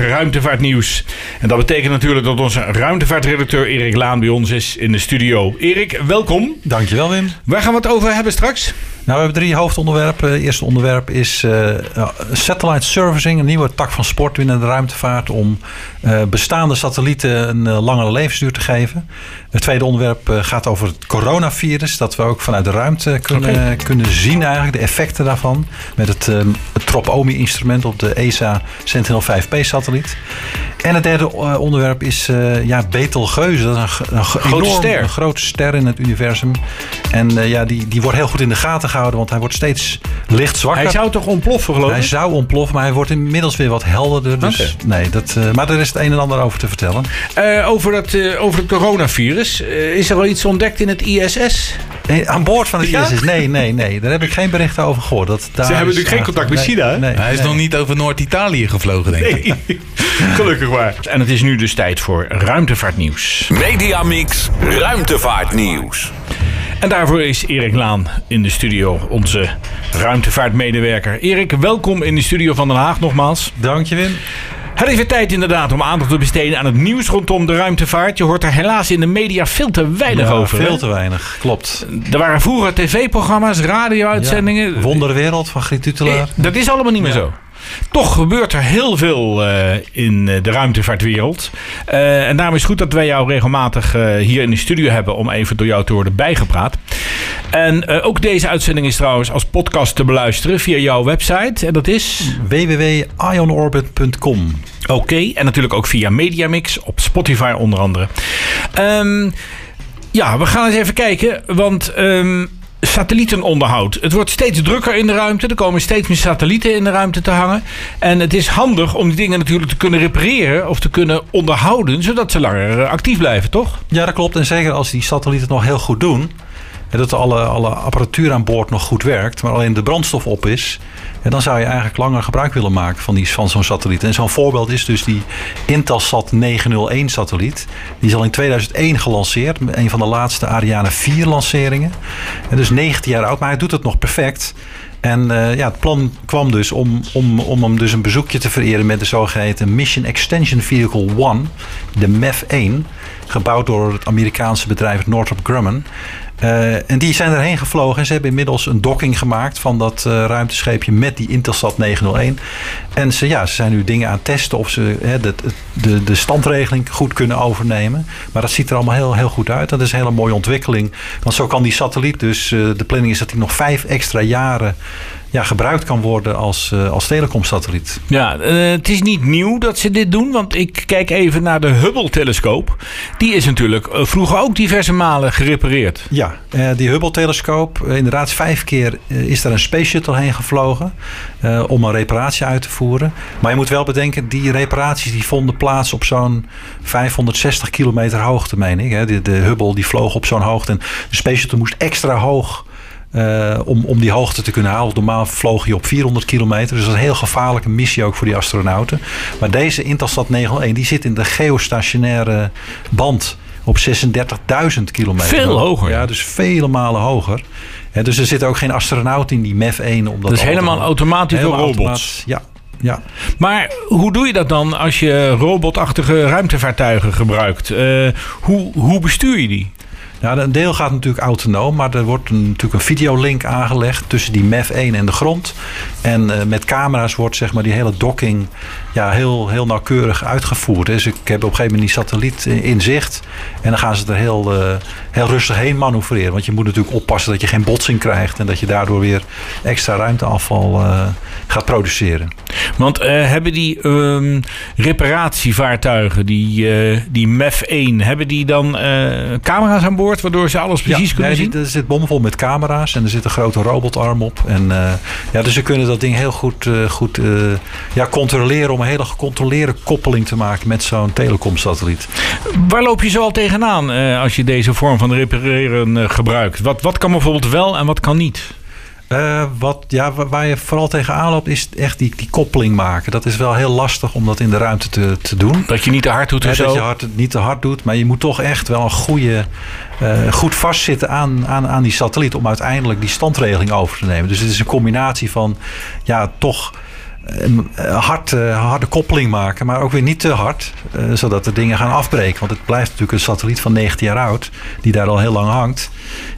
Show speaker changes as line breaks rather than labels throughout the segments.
ruimtevaartnieuws. En dat betekent natuurlijk dat onze ruimtevaartredacteur Erik Laan bij ons is in de studio. Erik, welkom.
Dankjewel Wim.
Waar gaan we het over hebben straks?
Nou, we hebben drie hoofdonderwerpen. Het eerste onderwerp is uh, satellite servicing, een nieuwe tak van sport binnen de ruimtevaart om uh, bestaande satellieten een uh, langere levensduur te geven. Het tweede onderwerp gaat over het coronavirus, dat we ook vanuit de ruimte kunnen, okay. kunnen zien eigenlijk, de effecten daarvan. Met het, het TROP-OMI-instrument op de ESA Sentinel-5P-satelliet. En het derde onderwerp is ja, Betelgeuze, dat is een, een grote enorm, ster. Een grote ster in het universum. En ja, die, die wordt heel goed in de gaten gehouden, want hij wordt steeds licht zwakker.
Hij zou toch ontploffen, geloof ik?
Hij zou ontploffen, maar hij wordt inmiddels weer wat helderder. Dus okay. nee, dat, uh, maar er is het een en ander over te vertellen.
Uh, over, dat, uh, over het coronavirus. is er al iets ontdekt in het ISS?
Nee, aan boord van het ja? ISS? Nee, nee, nee. Daar heb ik geen berichten over gehoord. Dat,
daar Ze hebben natuurlijk geen contact met China,
nee, nee, Hij is nog niet over Noord-Italië gevlogen, denk ik.
Gelukkig maar. En het is nu dus tijd voor ruimtevaartnieuws.
Mediamix Ruimtevaartnieuws.
En daarvoor is Erik Laan in de studio, onze ruimtevaartmedewerker. Erik, welkom in de studio van Den Haag nogmaals.
Dank je, Wim.
Het is weer tijd inderdaad om aandacht te besteden aan het nieuws rondom de ruimtevaart. Je hoort er helaas in de media veel te weinig
ja,
over.
Veel te weinig, klopt.
Er waren vroeger tv-programma's, radio-uitzendingen.
Ja, Wonderwereld van Griet Tutelaar.
Dat is allemaal niet meer ja. zo. Toch gebeurt er heel veel uh, in de ruimtevaartwereld. Uh, en daarom is het goed dat wij jou regelmatig uh, hier in de studio hebben om even door jou te worden bijgepraat. En ook deze uitzending is trouwens als podcast te beluisteren via jouw website. En dat is
www.ionorbit.com.
Oké, okay, en natuurlijk ook via Mediamix op Spotify onder andere. Um, ja, we gaan eens even kijken, want um, satellietenonderhoud. Het wordt steeds drukker in de ruimte. Er komen steeds meer satellieten in de ruimte te hangen. En het is handig om die dingen natuurlijk te kunnen repareren of te kunnen onderhouden, zodat ze langer actief blijven, toch?
Ja, dat klopt. En zeker als die satellieten het nog heel goed doen. Dat alle, alle apparatuur aan boord nog goed werkt, maar alleen de brandstof op is. En dan zou je eigenlijk langer gebruik willen maken van, die, van zo'n satelliet. En zo'n voorbeeld is dus die Intelsat 901 satelliet. Die is al in 2001 gelanceerd. Een van de laatste Ariane 4 lanceringen. En dus 19 jaar oud, maar hij doet het nog perfect. En uh, ja, het plan kwam dus om, om, om hem dus een bezoekje te vereren met de zogeheten Mission Extension Vehicle 1, de MEF-1, gebouwd door het Amerikaanse bedrijf Northrop Grumman. Uh, en die zijn erheen gevlogen en ze hebben inmiddels een docking gemaakt van dat uh, ruimtescheepje met die Intelsat 901. En ze, ja, ze zijn nu dingen aan het testen of ze de, de, de standregeling goed kunnen overnemen. Maar dat ziet er allemaal heel, heel goed uit. Dat is een hele mooie ontwikkeling. Want zo kan die satelliet dus, uh, de planning is dat hij nog vijf extra jaren ja, gebruikt kan worden als, uh, als telecomsatelliet.
Ja, uh, het is niet nieuw dat ze dit doen, want ik kijk even naar de Hubble-telescoop. Die is natuurlijk uh, vroeger ook diverse malen gerepareerd.
Ja, die Hubble-telescoop, inderdaad vijf keer is daar een space shuttle heen gevlogen om een reparatie uit te voeren. Maar je moet wel bedenken, die reparaties die vonden plaats op zo'n 560 kilometer hoogte, meen ik. Hè. De, de Hubble die vloog op zo'n hoogte en de space shuttle moest extra hoog uh, om, om die hoogte te kunnen halen. Top vloog je op 400 kilometer. Dus dat is een heel gevaarlijke missie ook voor die astronauten. Maar deze Intelsat 901 die zit in de geostationaire band op 36.000 kilometer.
Veel hoger.
Ja, dus vele malen hoger. Dus er zit ook geen astronaut in die MEF 1. Om dat
dus helemaal automatisch door robots.
Automatisch, ja, ja.
Maar hoe doe je dat dan als je robotachtige ruimtevaartuigen gebruikt? Uh, hoe, hoe bestuur je die?
Ja, een deel gaat natuurlijk autonoom, maar er wordt natuurlijk een videolink aangelegd tussen die MEF 1 en de grond. En uh, met camera's wordt zeg maar die hele docking ja, heel, heel nauwkeurig uitgevoerd. Dus ik heb op een gegeven moment die satelliet in zicht. En dan gaan ze er heel, uh, heel rustig heen manoeuvreren. Want je moet natuurlijk oppassen dat je geen botsing krijgt. En dat je daardoor weer extra ruimteafval uh, gaat produceren.
Want hebben die um, reparatievaartuigen, die, die MEF 1, hebben die dan camera's aan boord? Waardoor ze alles precies
ja,
kunnen
nee,
zien?
Er zit bomvol met camera's en er zit een grote robotarm op. En ja, dus ze kunnen dat ding heel goed, goed ja, controleren om een hele gecontroleerde koppeling te maken met zo'n telecomsatelliet.
Waar loop je zo al tegenaan uh, als je deze vorm van repareren uh, gebruikt? Wat, wat kan bijvoorbeeld wel en wat kan niet?
Uh, wat, ja, waar je vooral tegenaan loopt, is echt die, die koppeling maken. Dat is wel heel lastig om dat in de ruimte te, te doen.
Dat je niet te hard doet of
ja, Dat je hard, niet te hard doet, maar je moet toch echt wel een goede, uh, goed vastzitten aan, aan, aan die satelliet... om uiteindelijk die standregeling over te nemen. Dus het is een combinatie van ja, toch eh, hard, eh, harde koppeling maken, maar ook weer niet te hard, eh, zodat de dingen gaan afbreken. Want het blijft natuurlijk een satelliet van 19 jaar oud, die daar al heel lang hangt.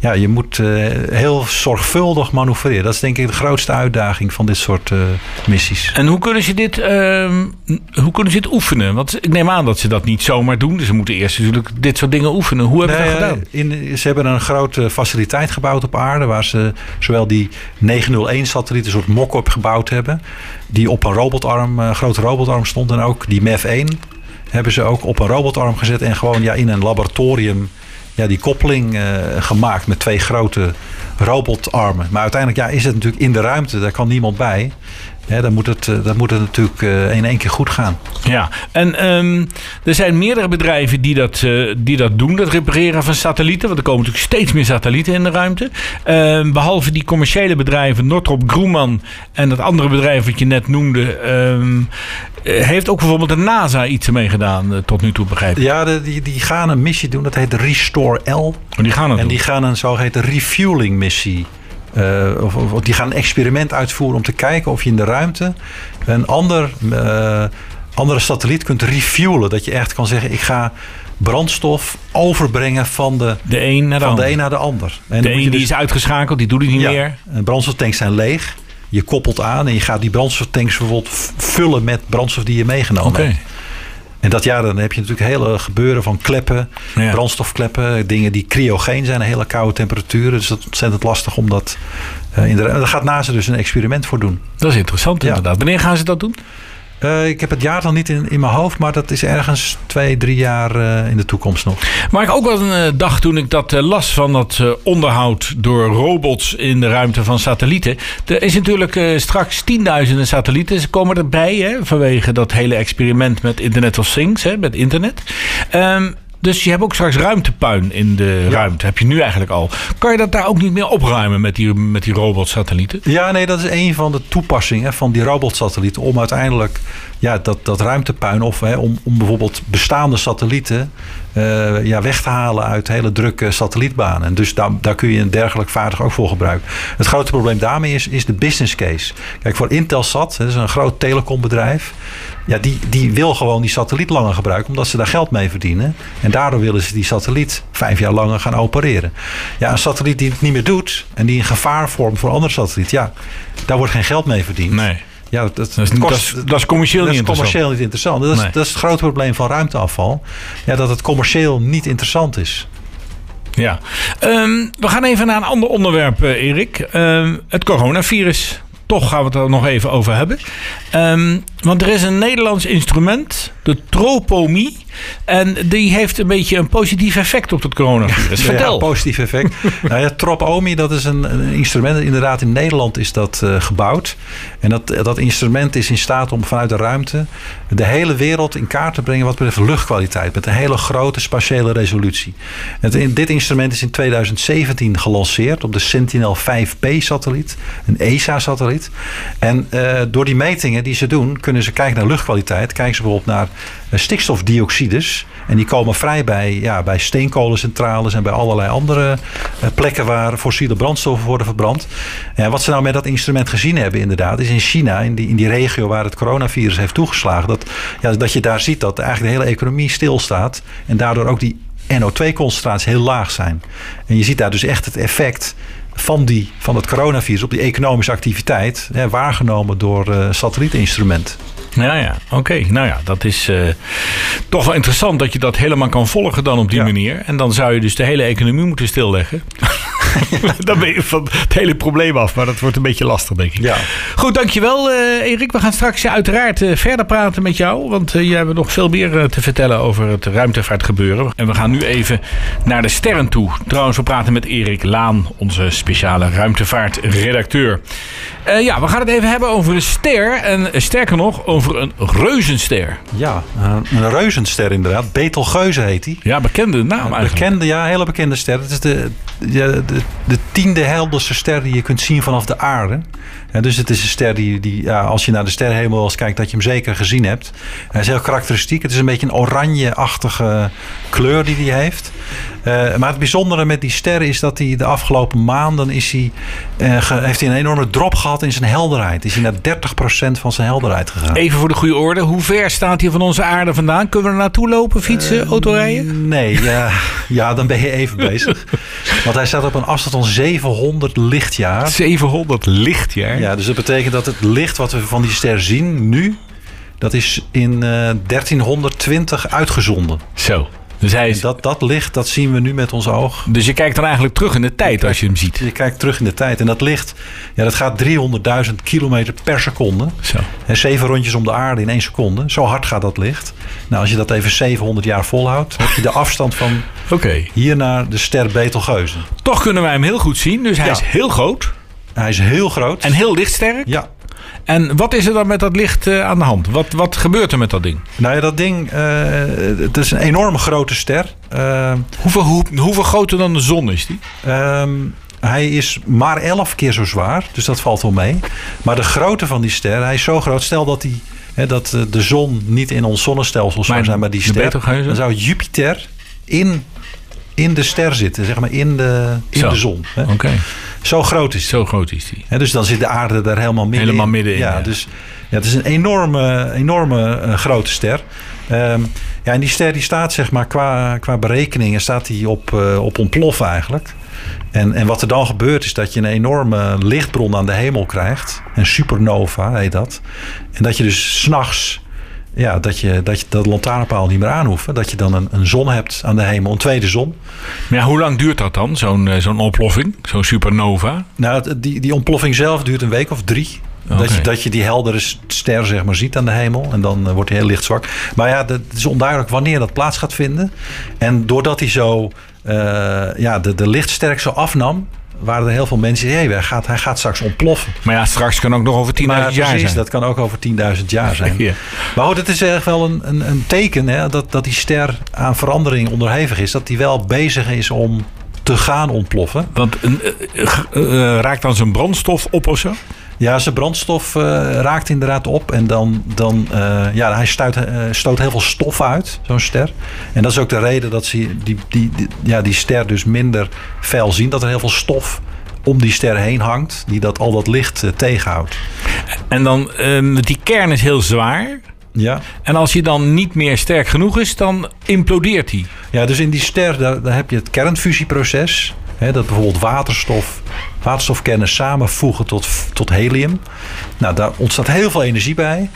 Ja, je moet eh, heel zorgvuldig manoeuvreren. Dat is denk ik de grootste uitdaging van dit soort eh, missies.
En hoe kunnen ze dit, ehm, hoe kunnen ze dit oefenen? Want ik neem aan dat ze dat niet zomaar doen. Dus ze moeten eerst natuurlijk dit soort dingen oefenen. Hoe hebben ze dat
Nee,
gedaan?
In, ze hebben een grote faciliteit gebouwd op aarde. Waar ze zowel die 901-satelliet, een soort mock-up gebouwd hebben. Die op een robotarm, een grote robotarm stond. En ook die MEF-1 hebben ze ook op een robotarm gezet. En gewoon ja, in een laboratorium ja, die koppeling eh, gemaakt met twee grote robotarmen. Maar uiteindelijk ja, is het natuurlijk in de ruimte. Daar kan niemand bij. Dan, moet het, eh, dan moet het natuurlijk eh, in één keer goed gaan.
Ja, en ehm, er zijn meerdere bedrijven die dat, eh, die dat doen, dat repareren van satellieten. Want er komen natuurlijk steeds meer satellieten in de ruimte. Ehm, behalve die commerciële bedrijven, Northrop Grumman en dat andere bedrijf wat je net noemde, ehm, eh, heeft ook bijvoorbeeld de NASA iets ermee gedaan, tot nu toe begrijp ik.
Ja, de- die, die gaan een missie doen. Dat heet Restore L.
Maar die gaan het
En
doen.
die gaan een zogeheten refueling missie. Eh, of, die gaan een experiment uitvoeren om te kijken of je in de ruimte een ander, eh, andere satelliet kunt refuelen. Dat je echt kan zeggen: ik ga brandstof overbrengen van de,
De een naar de
van de
ander.
een naar de ander. En
De een die
dus-
is uitgeschakeld, die doet het niet
ja,
meer.
brandstoftanks zijn leeg. Je koppelt aan en je gaat die brandstoftanks bijvoorbeeld vullen met brandstof die je meegenomen hebt. En dat ja, dan heb je natuurlijk hele gebeuren van kleppen,
Ja.
brandstofkleppen, dingen die cryogeen zijn, hele koude temperaturen. Dus dat is ontzettend lastig om dat eh, in de Daar gaat NASA dus een experiment voor doen.
Dat is interessant
Ja.
inderdaad. Wanneer gaan ze dat doen?
Eh, ik heb het jaar dan niet in, in mijn hoofd, maar dat is ergens twee, drie jaar eh, in de toekomst nog.
Maar ik ook wel een eh, dag toen ik dat las van dat onderhoud door robots in de ruimte van satellieten. Er is natuurlijk straks tienduizenden satellieten. Ze komen erbij hè, vanwege dat hele experiment met Internet of Things, hè, met internet. Ehm, dus je hebt ook straks ruimtepuin in de ruimte. Heb je nu eigenlijk al. Kan je dat daar ook niet meer opruimen met die, met die robotsatellieten?
Ja, nee, dat is een van de toepassingen van die robotsatellieten. Om uiteindelijk ja, dat, dat ruimtepuin of hè, om, om bijvoorbeeld bestaande satellieten eh, ja, weg te halen uit hele drukke satellietbanen. En dus daar, daar kun je een dergelijk vaardig ook voor gebruiken. Het grote probleem daarmee is, is de business case. Kijk, voor Intelsat, dat is een groot telecombedrijf. Ja, die, die wil gewoon die satelliet langer gebruiken, omdat ze daar geld mee verdienen. En daardoor willen ze die satelliet vijf jaar langer gaan opereren. Ja, een satelliet die het niet meer doet en die een gevaar vormt voor andere satelliet, ja, daar wordt geen geld mee verdiend.
Nee.
Ja, dat, dat,
Dat is, dat is, dat is commercieel
dat
niet
is
interessant.
commercieel niet interessant. Dat is,
Nee.
dat is het grote probleem van ruimteafval. Ja, dat het commercieel niet interessant is.
Ja. Ehm, we gaan even naar een ander onderwerp, eh, Erik. Ehm, het coronavirus. Toch gaan we het er nog even over hebben. Ehm, want er is een Nederlands instrument, de tropomie. En die heeft een beetje een positief effect op het coronavirus. Vertel.
Ja, positief effect. nou ja, Tropomi, dat is een, een instrument. Inderdaad, in Nederland is dat eh, gebouwd. En dat, dat instrument is in staat om vanuit de ruimte de hele wereld in kaart te brengen wat betreft luchtkwaliteit. Met een hele grote spatiële resolutie. Het, in- dit instrument is in 2017 gelanceerd op de Sentinel 5P-satelliet. Een ESA-satelliet. En eh, door die metingen die ze doen, kunnen ze kijken naar luchtkwaliteit. Kijken ze bijvoorbeeld naar eh, En die komen vrij bij, ja, bij steenkolencentrales en bij allerlei andere eh, plekken waar fossiele brandstoffen worden verbrand. Wat ze nou met dat instrument gezien hebben, inderdaad, is in China, in die, in die regio waar het coronavirus heeft toegeslagen, dat, ja, dat je daar ziet dat eigenlijk de hele economie stilstaat. En daardoor ook die NO2-concentraties heel laag zijn. En je ziet daar dus echt het effect van, die, van het coronavirus op die economische activiteit, hè, waargenomen door eh satellietinstrument.
Ja, ja. Oké. Nou ja, dat is eh, toch wel interessant dat je dat helemaal kan volgen dan op die
Ja.
manier. En dan zou je dus de hele economie moeten stilleggen. dan ben je van het hele probleem af. Maar dat wordt een beetje lastig, denk ik.
Ja.
Goed, dankjewel eh Erik. We gaan straks eh, uiteraard verder praten met jou. Want jij hebt nog veel meer te vertellen over het ruimtevaartgebeuren. En we gaan nu even naar de sterren toe. Trouwens, we praten met Erik Laan, onze speciale ruimtevaartredacteur. Ja, we gaan het even hebben over een ster. En sterker nog, over een reuzenster.
Ja, een, een reuzenster inderdaad. Betelgeuze heet die.
Ja, bekende naam eigenlijk.
Bekende, ja, hele bekende ster. Het is de, de, de tiende helderste ster die je kunt zien vanaf de aarde. Ja, dus het is een ster die, die ja, als je naar de sterrenhemel eens kijkt, dat je hem zeker gezien hebt. Hij is heel karakteristiek. Het is een beetje een oranje-achtige kleur die hij heeft. Uh, maar het bijzondere met die ster is dat hij de afgelopen maanden is hij, uh, ge, heeft hij een enorme drop gehad in zijn helderheid. Is hij naar 30% van zijn helderheid gegaan.
Even voor de goede orde, hoe ver staat hij van onze aarde vandaan? Kunnen we er naartoe lopen, fietsen, uh, autorijden?
Nee, ja, ja, dan ben je even bezig. Want hij staat op een afstand van 700 lichtjaar.
700 lichtjaar?
Ja, dus dat betekent dat het licht wat we van die ster zien nu, dat is in 1320 uitgezonden.
Zo. Dus hij is...
dat, dat licht, dat zien we nu met ons oog.
Dus je kijkt dan eigenlijk terug in de tijd
kijkt,
als je hem ziet.
Je kijkt terug in de tijd. En dat licht, ja, dat gaat 300.000 kilometer per seconde.
Zo.
En zeven rondjes om de aarde in één seconde. Zo hard gaat dat licht. Nou, als je dat even 700 jaar volhoudt, heb je de afstand van
okay.
hier naar de ster Betelgeuze.
Toch kunnen wij hem heel goed zien. Dus hij ja. is heel groot.
Hij is heel groot.
En heel lichtsterk.
Ja.
En wat is er dan met dat licht uh, aan de hand? Wat, wat gebeurt er met dat ding?
Nou ja, dat ding, uh, het is een enorme grote ster. Uh,
hoeveel, hoe, hoeveel groter dan de zon is die?
Um, hij is maar 11 keer zo zwaar, dus dat valt wel mee. Maar de grootte van die ster, hij is zo groot. Stel dat, die, hè, dat de zon niet in ons zonnestelsel zou zijn, maar die ster. Dan zou Jupiter in, in de ster zitten, zeg maar in de, in de zon.
Oké. Okay.
Zo groot is die.
Zo groot is die.
Ja, dus dan zit de aarde daar helemaal midden
helemaal
in.
midden in.
Ja,
ja.
dus ja, het is een enorme, enorme uh, grote ster. Um, ja, en die ster die staat zeg maar qua, qua berekeningen staat die op, uh, op ontploffen eigenlijk. En, en wat er dan gebeurt is dat je een enorme lichtbron aan de hemel krijgt. Een supernova heet dat. En dat je dus s'nachts ja, dat je dat, je, dat lantaarnpaal niet meer aan hoeft. Dat je dan een, een zon hebt aan de hemel, een tweede zon.
Maar ja, hoe lang duurt dat dan, zo'n zo'n ontploffing, zo'n supernova?
Nou, die, die ontploffing zelf duurt een week of drie. Okay. Dat, je, dat je die heldere ster zeg maar, ziet aan de hemel. En dan uh, wordt hij heel licht zwak. Maar ja, het is onduidelijk wanneer dat plaats gaat vinden. En doordat hij zo uh, ja, de, de lichtsterk zo afnam waren er heel veel mensen die hey, hij, gaat, hij gaat straks ontploffen.
Maar ja, straks kan ook nog over 10.000 jaar
precies,
zijn.
dat kan ook over 10.000 jaar zijn. ja. Maar goed, het is echt wel een, een, een teken hè, dat, dat die ster aan verandering onderhevig is. Dat die wel bezig is om te gaan ontploffen.
Want uh, uh, raakt dan zijn brandstof op of zo?
Ja, zijn brandstof uh, raakt inderdaad op. En dan, dan uh, ja, hij stuit, uh, stoot heel veel stof uit, zo'n ster. En dat is ook de reden dat ze die, die, die, ja, die ster dus minder fel zien. Dat er heel veel stof om die ster heen hangt, die dat, al dat licht tegenhoudt.
En dan, um, die kern is heel zwaar.
Ja.
En als hij dan niet meer sterk genoeg is, dan implodeert hij.
Ja, dus in die ster daar, daar heb je het kernfusieproces. Dat bijvoorbeeld waterstof, waterstofkernen samenvoegen tot, tot helium. Nou, daar ontstaat heel veel energie bij.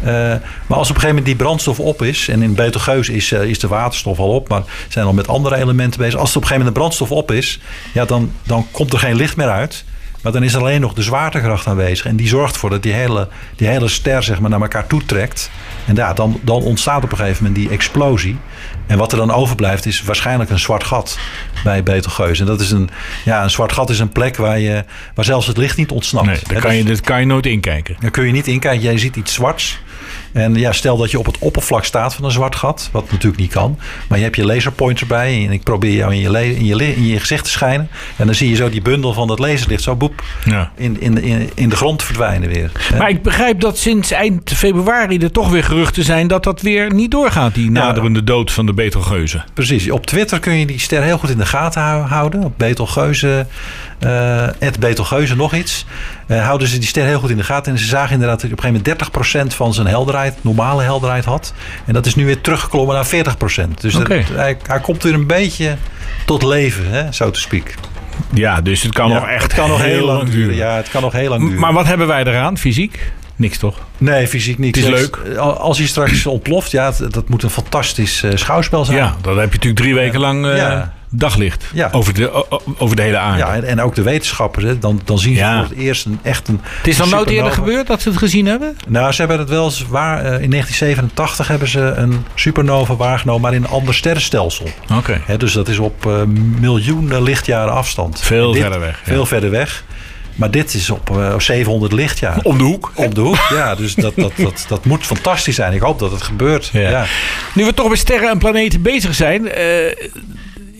Uh, maar als op een gegeven moment die brandstof op is, en in Betelgeuse is, uh, is de waterstof al op, maar zijn al met andere elementen bezig. Als er op een gegeven moment de brandstof op is, ja, dan, dan komt er geen licht meer uit. Maar dan is er alleen nog de zwaartekracht aanwezig. En die zorgt ervoor dat die hele, die hele ster zeg maar, naar elkaar toe trekt. En ja, dan, dan ontstaat op een gegeven moment die explosie. En wat er dan overblijft is waarschijnlijk een zwart gat bij Betelgeuse. En dat is een, ja, een zwart gat is een plek waar, je, waar zelfs het licht niet ontsnapt.
Nee, daar kan je, dat kan je nooit inkijken.
Daar kun je niet inkijken. Jij ziet iets zwarts. En ja, stel dat je op het oppervlak staat van een zwart gat, wat natuurlijk niet kan. Maar je hebt je laserpointer bij en ik probeer jou in je, in je, in je gezicht te schijnen. En dan zie je zo die bundel van dat laserlicht zo boep
ja.
in, in, in, in de grond verdwijnen weer.
Maar ik begrijp dat sinds eind februari er toch weer geruchten zijn dat dat weer niet doorgaat, die naderende dood van de Betelgeuze.
Precies. Op Twitter kun je die ster heel goed in de gaten houden. Op Betelgeuze, uh, Betelgeuze nog iets. Uh, houden ze die ster heel goed in de gaten. En ze zagen inderdaad op een gegeven moment 30% van zijn helderheid, normale helderheid had. En dat is nu weer teruggeklommen naar 40%. Dus
okay.
dat, hij, hij, komt weer een beetje tot leven, hè, zo te speak.
Ja, dus het kan
ja,
nog echt
het kan nog
heel,
lang
duren.
duren. Ja, het kan nog heel lang duren.
Maar wat hebben wij eraan, fysiek? Niks toch?
Nee, fysiek niks.
Het is leuk.
Als hij straks ontploft, ja, dat moet een fantastisch uh, schouwspel zijn.
Ja, dan heb je natuurlijk drie weken lang uh, ja. Daglicht
ja.
over, de, over de hele aarde.
Ja, en, en ook de wetenschappers, hè, dan, dan zien ze ja. voor het eerst een echt een.
Het is dan nooit eerder gebeurd dat ze het gezien hebben?
Nou, ze hebben het wel eens waar. Uh, in 1987 hebben ze een supernova waargenomen, maar in een ander sterrenstelsel.
Oké. Okay.
Dus dat is op uh, miljoenen lichtjaren afstand.
Veel dit, verder weg.
Veel verder weg. Maar dit is op uh, 700 lichtjaar.
Om de hoek.
Om de hoek, ja. Dus dat, dat, dat, dat moet fantastisch zijn. Ik hoop dat het gebeurt. Ja. ja.
Nu we toch met sterren en planeten bezig zijn. Uh,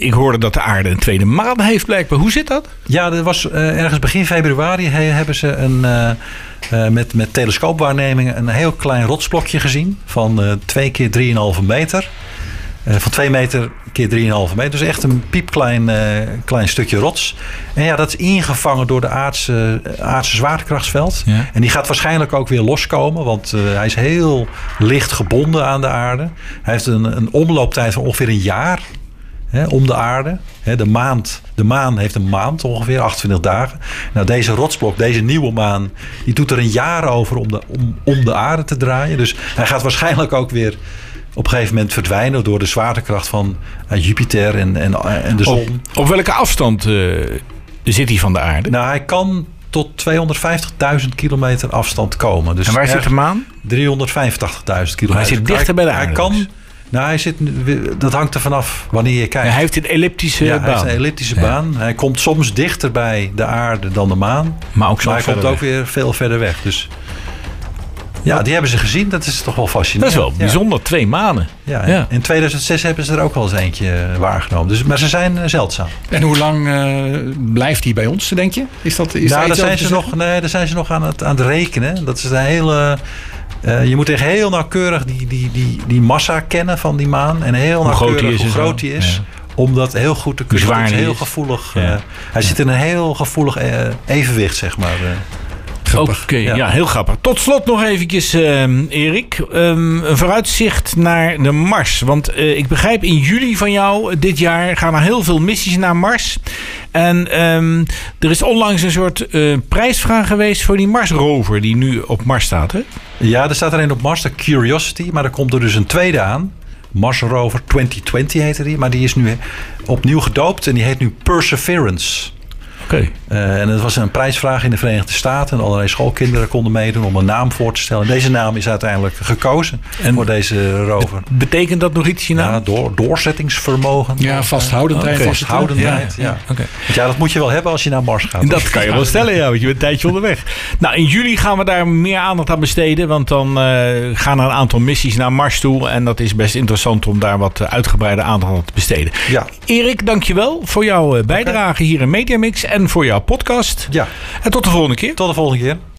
ik hoorde dat de aarde een tweede maan heeft blijkbaar. Hoe zit dat?
Ja, er was eh, ergens begin februari he- hebben ze een, eh, met, met telescoopwaarnemingen een heel klein rotsblokje gezien van eh 2 keer 3,5 meter. Van 2 meter keer 3,5 meter. Dus echt een piepklein klein stukje rots. En ja, dat is ingevangen door de aardse, aardse zwaartekrachtsveld.
Ja.
En die gaat waarschijnlijk ook weer loskomen. Want hij is heel licht gebonden aan de aarde. Hij heeft een, een omlooptijd van ongeveer een jaar hè, om de aarde. Hè, de, maand, de maan heeft een maand ongeveer, 28 dagen. Nou, deze rotsblok, deze nieuwe maan, die doet er een jaar over om de, om, om de aarde te draaien. Dus hij gaat waarschijnlijk ook weer op een gegeven moment verdwijnen door de zwaartekracht van eh, Jupiter en, en, en de
Op,
zon.
op welke afstand eh, zit hij van de aarde?
Nou, hij kan tot 250.000 kilometer afstand komen. Dus
en waar zit de maan?
385.000 kilometer.
hij zit dichter bij de
Hij
aarde
kan,
dus.
Nou, hij zit, dat hangt er vanaf wanneer je kijkt.
Ja, hij heeft een elliptische
Ja, hij heeft
baan.
een elliptische
Ja.
baan. Hij komt soms dichter bij de aarde dan de maan.
Maar ook zo
Maar hij komt ook weer veel verder weg. Dus ja, die hebben ze gezien. Dat is toch wel
Dat
fascinerend.
is wel
Ja.
bijzonder. Twee manen.
Ja,
Ja.
In 2006 hebben ze er ook wel eens eentje waargenomen. Dus, maar ze zijn eh, zeldzaam.
En hoe lang eh, blijft die bij ons, denk je? Is dat, is
nou,
daar
zijn, ze nog, nee, daar zijn ze nog aan het, aan het rekenen. Dat is een hele... eh, je moet echt heel nauwkeurig die, die, die, die massa kennen van die maan. En heel
Hoe
nauwkeurig
is
hoe groot die is.
Ja.
Om dat heel goed te kunnen. Het is heel
is.
gevoelig.
Ja.
eh, hij zit in een heel gevoelig eh, evenwicht, zeg maar.
Grappig.
Oké, ja.
Ja.
heel grappig. Tot slot nog eventjes, ehm, Erik. Ehm, een vooruitzicht naar de Mars. Want eh, ik begrijp in juli van jou, eh, dit jaar, gaan er heel veel missies naar Mars. En ehm, er is onlangs een soort eh, prijsvraag geweest voor die Mars-rover die nu op Mars staat. Hè?
Ja, er staat er een op Mars, de Curiosity. Maar er komt er dus een tweede aan. Mars Rover 2020 heette die. Maar die is nu opnieuw gedoopt en die heet nu Perseverance.
Oké.
Eh, en het was een prijsvraag in de Verenigde Staten. En allerlei schoolkinderen konden meedoen om een naam voor te stellen. En deze naam is uiteindelijk gekozen
En-
voor deze rover.
Betekent dat nog iets, je naam?
Ja, door, doorzettingsvermogen.
Ja, vasthoudendheid het. hè?
Vasthoudendheid,
Ja.
ja. Ja, dat moet je wel hebben als je naar Mars gaat.
Dat kan je wel stellen, ja, want je bent een tijdje onderweg. Nou, in juli gaan we daar meer aandacht aan besteden. Want dan eh, gaan er een aantal missies naar Mars toe. En dat is best interessant om daar wat eh, uitgebreide aandacht aan te besteden.
Ja,
Erik, dankjewel voor jouw eh, bijdrage hier in Mediamix en voor jouw podcast.
ja.
En tot de volgende keer.
Tot de volgende keer.